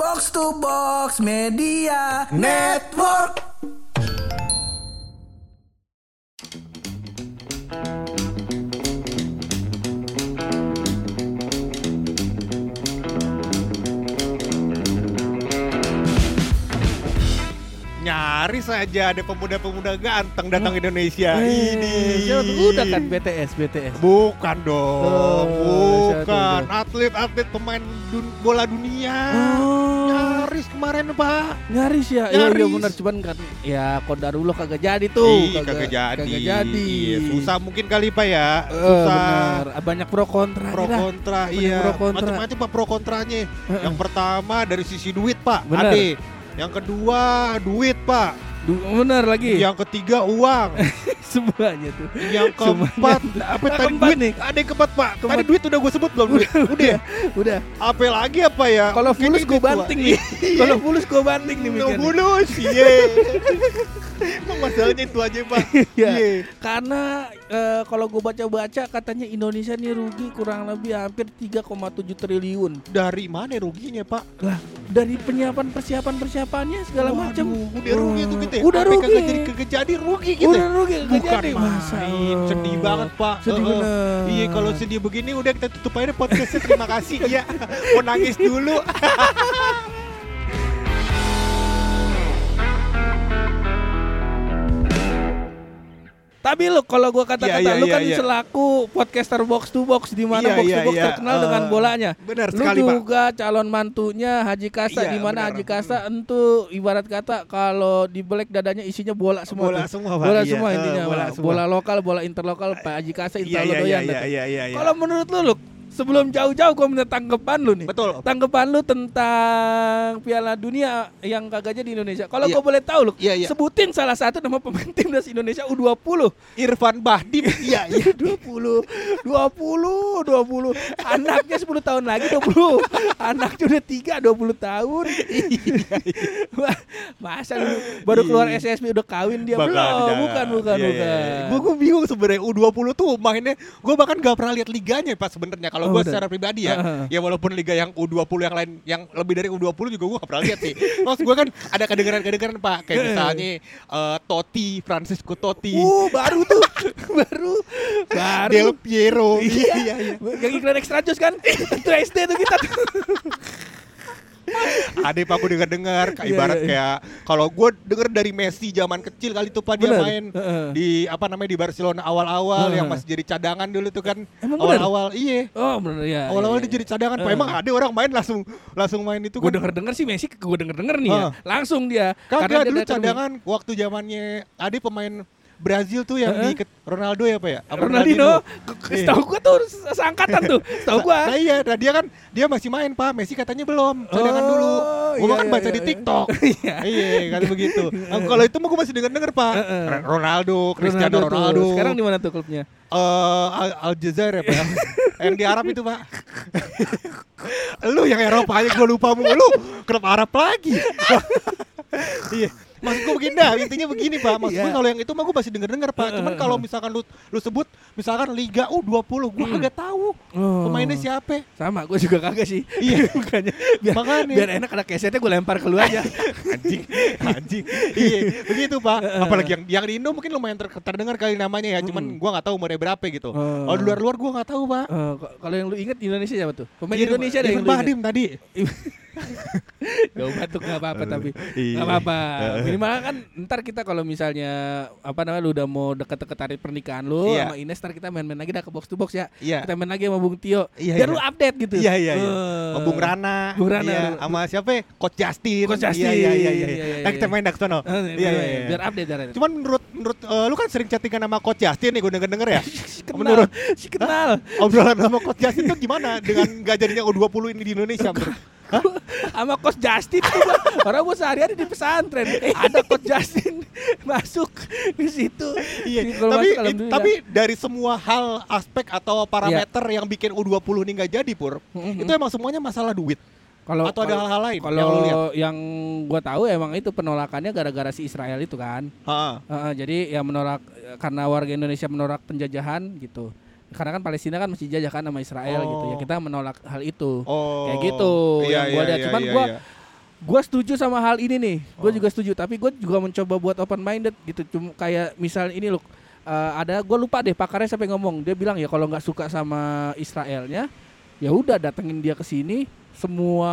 Box to Box Media Network. Nyaris saja ada pemuda-pemuda ganteng datang ke Indonesia. Eh, Ini siapa tuh? udah kan BTS BTS. Bukan dong, Oh, bukan atlet-atlet pemain dun- bola dunia. Oh, Nyaris kemarin pak. nyaris ya. Iya iya Nyaris. benar cuman kan ya Kodarullah kagak jadi tuh. Ih, kagak jadi. Kagak jadi. Iya, susah mungkin kali pak ya. Eh, susah. benar. Banyak pro kontra. Pro nih kontra, Banyak iya. pro kontra. Macam-macam pak pro kontranya. Heeh. Yang pertama dari sisi duit pak, Benar. ade. Yang kedua duit pak. Benar lagi. Yang ketiga uang. Semuanya tuh. Yang keempat apa Yang tadi duit nih. Ada yang keempat pak. Tadi Keempat. duit udah gue sebut belum duit. Udah. ya? Udah. Apa lagi apa ya? Kalau fulus gue itu, Pak. banting nih. Kalau fulus gue banting nih mikirnya. fulus, iya. Emang masalahnya itu aja pak. Iya. Iya. Karena eh, kalau gue baca-baca katanya Indonesia nih rugi kurang lebih hampir 3,7 triliun. Dari mana ruginya pak? Lah, dari penyiapan persiapan persiapannya segala macam. Udah rugi tuh gitu ya. Udah Sampai rugi. kagak jadi kagak jadi rugi gitu. Udah rugi kagak Bukan jadi. Main, sedih banget pak. Sedih bener. Iya kalau sedih begini udah kita tutup aja podcastnya. Terima kasih ya. Mau nangis dulu. Tapi lu kalau gua kata-kata Iya, iya, lu iya, kan iya. selaku podcaster box to box di mana Iya, box iya, to box iya. terkenal Eh, dengan bolanya. Benar Lu sekali pak. juga calon mantunya Haji Kasa Iya, di mana. Haji Kasa entu ibarat kata kalau di black dadanya isinya bola semua Bola tuh. semua pak. bola Iya, semua eh, intinya bola Pak. semua. bola lokal bola interlokal Pak Haji Kasa intel iya iya doyan tuh. iya. Kalau menurut lu Luk, sebelum jauh-jauh gua minta tanggapan lu nih. betul. Tanggapan lu tentang Piala Dunia yang kagak jadi di Indonesia. Kalau Iya. gua boleh tahu Luk, Iya iya. sebutin salah satu nama pemain timnas Indonesia U20. Irfan Bahdim. Iya iya. 20 20 20 anaknya 10 tahun lagi 20 anaknya udah 3 20 tahun Wah, masa lu baru keluar Iya. SSB udah kawin dia Bakal belum jangan. bukan bukan Iya, iya, bukan iya. Gua gua bingung sebenarnya U20 tuh mainnya gua bahkan gak pernah lihat liganya pas sebenarnya kalau Oh, gua bener. secara pribadi ya. Heeh. ya walaupun liga yang U20 yang lain yang lebih dari U20 juga gua gak pernah lihat sih. Maksud gua kan ada kedengaran-kedengaran Pak kayak misalnya eh, Totti, Francisco Totti, uh baru tuh baru baru Del Piero. Iya. iya iya. yang iklan extra jus kan itu SD tuh kita tuh Ada Pak gua dengar-dengar kayak ibarat iya, iya. kayak kalau gua denger dari Messi zaman kecil kali tuh Pak dia Bener. main Heeh. di apa namanya di Barcelona awal-awal Heeh. yang masih jadi cadangan dulu tuh kan awal-awal iya oh bener ya awal-awal iya, dia jadi cadangan Pak Heeh. emang ada orang main langsung langsung main itu gue kan denger denger sih Messi gue denger denger nih ya Ah. langsung dia kagak dia dulu cadangan waktu zamannya ada pemain Brazil tuh yang Heeh. diikat Ronaldo ya Pak ya Apa Ronaldinho, Iya. setahu gua tuh seangkatan tuh, setahu gua. Nah iya, nah dia kan dia masih main Pak, Messi katanya belum, cadangan Oh, dulu. Gua iya, kan iya, baca iya, di iya. TikTok. Iya. iya, kan begitu. Nah, kalau itu mah gua masih denger-denger Pak. Heeh. Ronaldo, Cristiano tuh. Ronaldo. Sekarang di mana tuh klubnya? Eh, Al Aljazair ya Pak. ya? yang di Arab itu Pak. lu yang Eropa aja gua lupa mulu. Kenapa Arab lagi? iya. Maksud gue begini dah, intinya begini Pak. Maksud gue Iya. kalau yang itu mah gue masih denger-denger Pak. Cuman kalau misalkan lu lu sebut misalkan Liga U20, gue kagak tahu Oh. pemainnya siapa. Sama, gua juga kagak sih. Iya. Bukannya biar, Makanya. biar enak ada kesetnya gua lempar ke lu aja. anjing, anjing. iya, begitu Pak. Apalagi yang yang di Indo mungkin lumayan ter terdengar kali namanya ya. Cuman gua nggak tahu umurnya berapa gitu. Oh. Kalau di luar-luar gua nggak tahu Pak. Kalau yang lu inget di Indonesia siapa tuh? Pemain Iya, Indonesia deh yang lu inget. Tadi. Gak batuk gak apa-apa tapi Iya. Gak apa-apa Minimal kan ntar kita kalau misalnya Apa namanya lu udah mau deket-deket hari pernikahan lu Iya. Sama Ines ntar kita main-main lagi dah ke box to box ya Iya. Kita main lagi sama Bung Tio Iya, Biar iya. lu update gitu Iya iya iya. Eh. Bung Rana. Bung Rana. Iya, sama siapa? ya? Coach Justin. Coach Justin. Iya iya iya. Iya, iya. iya, Nah, kita iya. main dak sono. Eh, Iya iya iya. Biar update update. Cuman menurut menurut eh, lu kan sering chattingan sama Coach Justin nih gue denger-denger ya. kenal, menurut si kenal. obrolan sama Coach Justin tuh gimana dengan gak jadinya U20 ini di Indonesia? sama Coach Justin tuh gua, orang gua sehari-hari di pesantren ada Coach Justin masuk di situ Iya, Di- tapi masuk, alhamdulillah. tapi dari semua hal aspek atau parameter yang bikin U20 ini nggak jadi pur, Mhm. itu emang semuanya masalah duit. kalau atau ada hal-hal lain kalau yang lu lihat? yang gua tahu emang itu penolakannya gara-gara si Israel itu kan Heeh. Heeh, jadi ya menolak karena warga Indonesia menolak penjajahan gitu karena kan Palestina kan masih jajah kan sama Israel Oh. gitu ya kita menolak hal itu Oh. kayak gitu Iya, yang gua iya, lihat iya, cuman iya, gua iya. Gua setuju sama hal ini nih. Gue Oh. juga setuju. Tapi gue juga mencoba buat open minded gitu. Cuma kayak misal ini loh. eh, ada gue lupa deh pakarnya sampai ngomong. Dia bilang ya kalau nggak suka sama Israelnya, ya udah datengin dia ke sini. Semua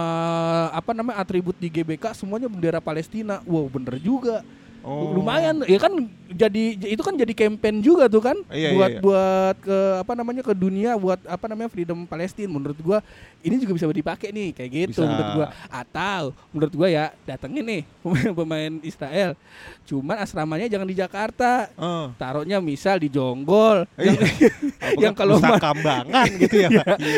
apa namanya atribut di GBK semuanya bendera Palestina. Wow bener juga. Oh. Lumayan ya kan jadi itu kan jadi campaign juga tuh kan Iya, buat iya, iya. buat ke apa namanya ke dunia buat apa namanya freedom Palestina menurut gua ini juga bisa dipakai nih kayak gitu Bisa. menurut gua atau menurut gua ya datengin nih pemain pemain Israel cuman asramanya jangan di Jakarta Eh. taruhnya misal di Jonggol Iya. yang, Apakah yang kalau Nusa ma- Kambangan gitu ya,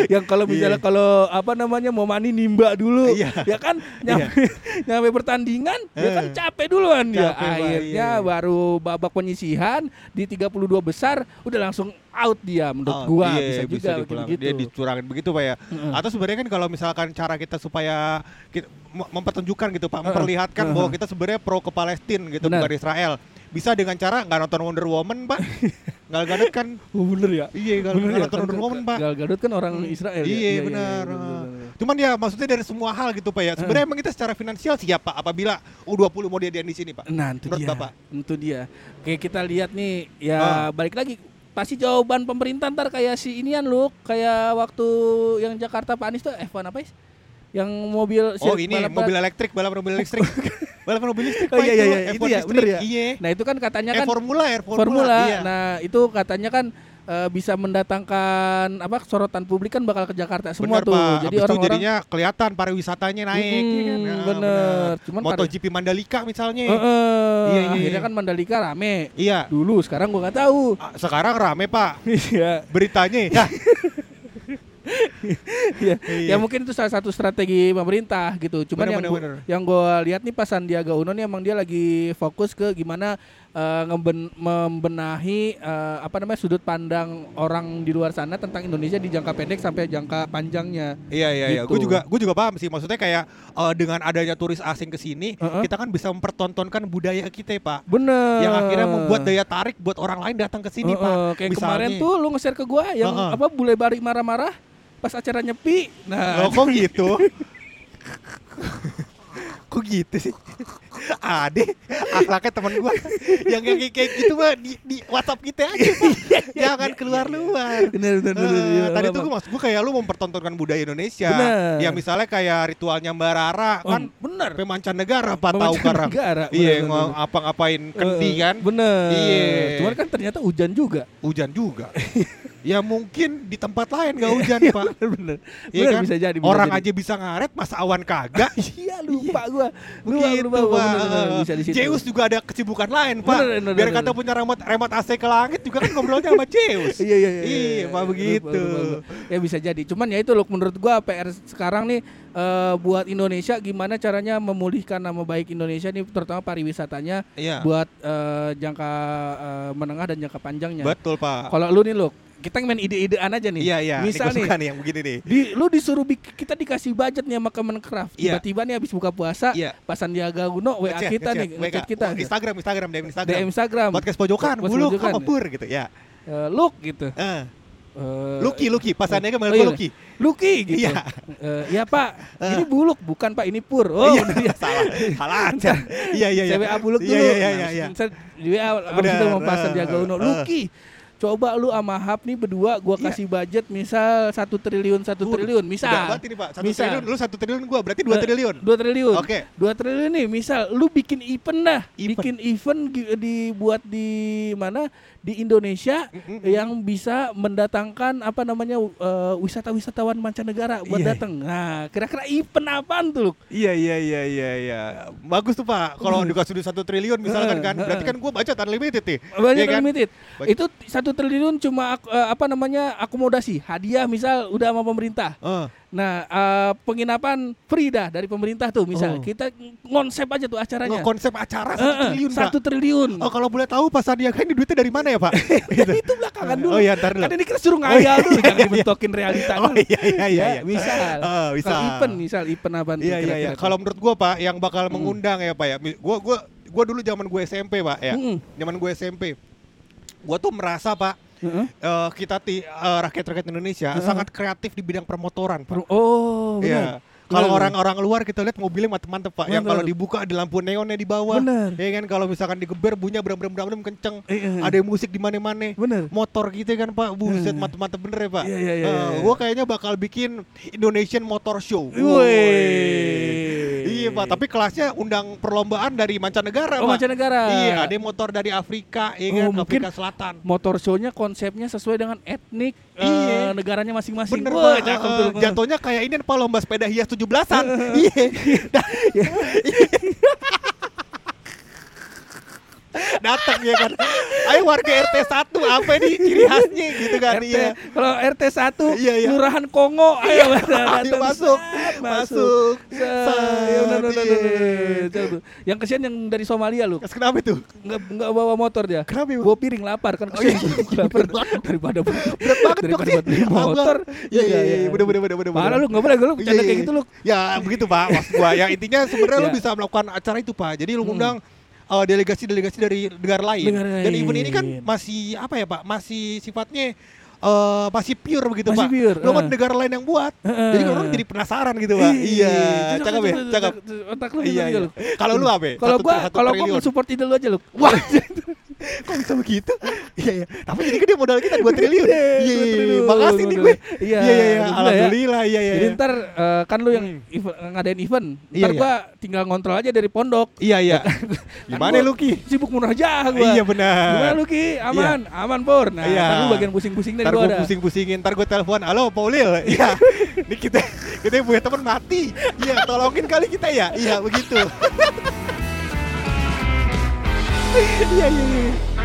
yang kalau misalnya Iya. kalau apa namanya mau mani nimba dulu Iya. ya kan nyampe, nyampe pertandingan dia kan Eh. capek duluan dia Capek, Pak, akhirnya iya. baru babak penyisihan di 32 besar udah langsung out dia menurut Oh, gua iya, bisa juga dipulang. begitu Dia dicurangin begitu pak ya. Mm-mm. Atau sebenarnya kan kalau misalkan cara kita supaya kita mem- mempertunjukkan gitu pak, memperlihatkan Uh-uh. bahwa kita sebenarnya pro ke Palestina gitu Benar. bukan Israel. Bisa dengan cara nggak nonton Wonder Woman pak, nggak Gadot kan? oh, bener ya Iya Bener nggak ya, kan- Wonder Woman pak. Gal Gadot kan orang Israel ya? Iya benar. bener, bener. Cuman ya maksudnya dari semua hal gitu pak ya. Sebenarnya emang kita secara finansial siap pak apabila U20 mau diadain di sini pak. Nah, itu Menurut dia. Bapak? Itu dia. Kayak kita lihat nih, ya Ah. balik lagi pasti jawaban pemerintah ntar kayak si inian lu, kayak waktu yang Jakarta Pak Anies tuh F1 apa sih? Yang mobil Oh ini balap- mobil elektrik, balap mobil elektrik, balap mobil listrik Oh, iya, iya, iya. F1 Itu ya, listrik. bener ya? Iya. Nah, itu kan katanya Eh kan formula ya, formula. formula. Iya. Nah, itu katanya kan eh, bisa mendatangkan apa sorotan publik kan bakal ke Jakarta semua Bener, tuh. Pak. Jadi orang-orang jadinya kelihatan pariwisatanya naik Mm, ya kan? Ya, bener. Cuman pari- MotoGP Mandalika misalnya. Eh, eh, Iya, iya, akhirnya iya. kan Mandalika rame. Iya. Dulu, sekarang gua nggak tahu. Ah, Sekarang rame, Pak. Iya. Beritanya. Ya. ya, Iya. ya mungkin itu salah satu strategi pemerintah gitu. Cuman Bener, yang bener, gua- bener. yang gue lihat nih pas Sandiaga Uno nih emang dia lagi fokus ke gimana eh, ngeben- membenahi eh, apa namanya sudut pandang orang di luar sana tentang Indonesia di jangka pendek sampai jangka panjangnya. Iya iya iya. Gitu. Gue juga gue juga paham sih. Maksudnya kayak eh, dengan adanya turis asing ke sini, Heeh. kita kan bisa mempertontonkan budaya kita, ya, Pak. Bener. Yang akhirnya membuat daya tarik buat orang lain datang ke sini, Heeh, Pak. Kayak Misalnya. kemarin tuh lu nge-share ke gua yang Heeh. apa bule bari marah-marah pas acara nyepi. Nah, Loh, kok gitu? kok gitu sih? Ade, akhlaknya temen gua yang kayak kayak gitu mah di, di WhatsApp kita aja, Pak. Jangan keluar-luar. bener bener bener. Eh, iya, tadi apa-apa. tuh gue maksud gue kayak lu mempertontonkan budaya Indonesia. Bener. Ya misalnya kayak ritualnya Mbak Rara Oh, kan bener. pemancanegara apa tahu. Pemancanegara, Iya, bener. apa-ngapain kendi Eh, kan. Bener. Iya. Cuman kan ternyata hujan juga. Hujan juga. ya mungkin di tempat lain nggak hujan, Pak. bener bener. Iya Bener, kan? bisa jadi. bisa Orang jadi. aja bisa ngaret, masa awan kagak. Iya lupa gua. Lupa, Begitu, lupa, lupa, Pak. bener, bener, bisa di situ. Zeus juga ada kesibukan lain, Pak. Bener, bener, Biar bener, kata bener. punya remote remote AC ke langit juga kan ngobrolnya sama Zeus. Iya iya iya. Iya, Pak begitu. lupa, lupa. Ya bisa jadi. Cuman ya itu loh menurut gua PR sekarang nih eh, buat Indonesia gimana caranya memulihkan nama baik Indonesia nih terutama pariwisatanya Iya. buat eh, jangka eh, menengah dan jangka panjangnya. Betul, Pak. Kalau lu nih loh, kita main ide-idean aja nih. Iya, iya. Misal nih, nih yang begini nih. di, lu disuruh bik- kita dikasih budget nih sama Kemenkraf. Iya. Tiba-tiba nih habis buka puasa, Iya. pas Sandiaga Uno WA Ngechat, kita ngechat, nih, ngechat kita. Oh, Instagram, Instagram, DM Instagram. DM Instagram. Podcast pojokan, apa pur gitu ya. Eh, look gitu. Eh, Eh, Lucky, Lucky, pasannya kan oh, iya. gue Lucky. Lucky gitu. Iya. Eh, iya Pak, Eh. ini buluk bukan Pak, ini pur. Oh, Iya, udah ya. salah, salah aja. Iya, iya, iya. Saya buluk Iya, dulu. Iya, iya, Nah, iya. saya di WA abis Benar, itu mau pas eh, Sandiaga Uno. Lucky, coba lu sama Hap nih berdua gua Iya. kasih budget misal satu triliun satu Uh, triliun misal. banget ini, Pak. Satu Misal. triliun, lu satu triliun gua, berarti dua Eh, triliun. Dua triliun. Oke. Dua triliun nih, misal lu bikin event dah, Event. bikin event dibuat di mana di Indonesia Mm-mm. yang bisa mendatangkan apa namanya eh, wisata-wisatawan mancanegara buat Iya. datang. Nah, kira-kira event apaan tuh? Iya iya iya iya iya. Bagus tuh Pak. Kalau dikasih duit satu triliun misalkan Eh, kan, eh. berarti kan gua baca unlimited nih. Banyak Iya kan? limited. Baik. Itu satu triliun cuma eh, apa namanya akomodasi, hadiah misal udah sama pemerintah. Eh, Nah, eh, penginapan free dah dari pemerintah tuh misal. Oh. Kita ngonsep aja tuh acaranya. konsep acara Eh, satu eh, triliun Pak. satu triliun. Oh kalau boleh tahu Pak Sandiaga ini duitnya dari mana ya Pak? Gitu. itu belakangan dulu. Oh iya ntar dulu. Kan ini kita suruh ngayal iya, dulu, iya, jangan iya. dibentokin realita Oh iya iya iya. Ya, iya. misal. Oh, bisa. Kalau event, misal event apa Iya iya iya. Kalau menurut gua Pak yang bakal mengundang ya Pak ya. Gua gua gua dulu zaman gue SMP Pak ya. Mm-mm. Zaman gue SMP. Gua tuh merasa Pak Heeh. eh, kita ti- eh, rakyat-rakyat Indonesia Heeh. sangat kreatif di bidang permotoran Pak. Oh, benar. Iya. Kalau orang-orang luar kita lihat mobilnya mantep-mantep pak. Yang Bener. kalau dibuka ada lampu neonnya di bawah. Bener. Ya kan kalau misalkan digeber bunyinya bram bram bram kenceng. Eh, eh. Ada musik di mana-mana. Bener. Motor gitu kan pak. Buset Eh. mantep-mantep bener ya pak. Iya, iya, iya, iya. Gua kayaknya bakal bikin Indonesian Motor Show. Wih. Iya pak. Tapi kelasnya undang perlombaan dari mancanegara Oh, pak. mancanegara. Iya. Ada motor dari Afrika. Iya Oh, kan. mungkin Afrika Selatan. motor show-nya konsepnya sesuai dengan etnik Iya. eh, negaranya masing-masing. Bener Wah, pak, cakep eh, tuh. jatuhnya kayak ini pak lomba sepeda hias 17-an Iya Datang ya kan? Ayo warga RT 1 apa ini ciri khasnya gitu kan? RT, Iya. kalau RT 1 Iya, iya. Kelurahan Kongo. Ayo Ayo datang. masuk. Set, Masuk iya, iya. bener. Coba tuh. Yang kesian yang dari Somalia lu. Kenapa itu? nggak nggak bawa motor dia. Kenapa bawa piring lapar kan Oh, iya. kesian lapar. daripada Berat banget daripada buat beli motor. Iya iya iya. Bener bener bener bener Parah lu nggak boleh lu Iya, bercanda iya, kayak iya. gitu lu. Ya begitu pak Maksud gua. Ya intinya sebenarnya lu bisa melakukan acara itu pak. Jadi lu Hmm. Uh, delegasi-delegasi dari negara lain Negara Dan event ini kan masih Apa ya pak Masih sifatnya eh masih pure begitu Masih pak pure, kan eh. negara lain yang buat Heeh. Jadi orang jadi penasaran gitu pak Iya cocok, Cakep ya Cakep. Otak lu Iya gitu iya. Kalau lu apa ya? Kalau gua kalau gua mensupport ide lu aja lu. Wah Kok bisa begitu? Iya iya. Tapi jadi gede modal kita 2 triliun. Iya Dua iya. iya. triliun Makasih nih gue. Iya, Iya iya iya. alhamdulillah ya. Alhamdulillah iya iya. Jadi iya. ntar eh, kan lu yang Hmm. event- ngadain event, Iya, ntar iya. gua tinggal ngontrol aja dari pondok. Iya iya. Kan Gimana gua lu Ki? Sibuk munajah gua. Iya benar. Gimana lu Ki? Aman, aman Pur. Nah, Iya. ntar lu bagian pusing-pusing dari Ntar gua ada. pusing-pusingin, ntar gue telepon, halo Paulil, iya, ini kita kita punya teman mati, iya, tolongin kali kita ya, iya begitu. Iya iya iya.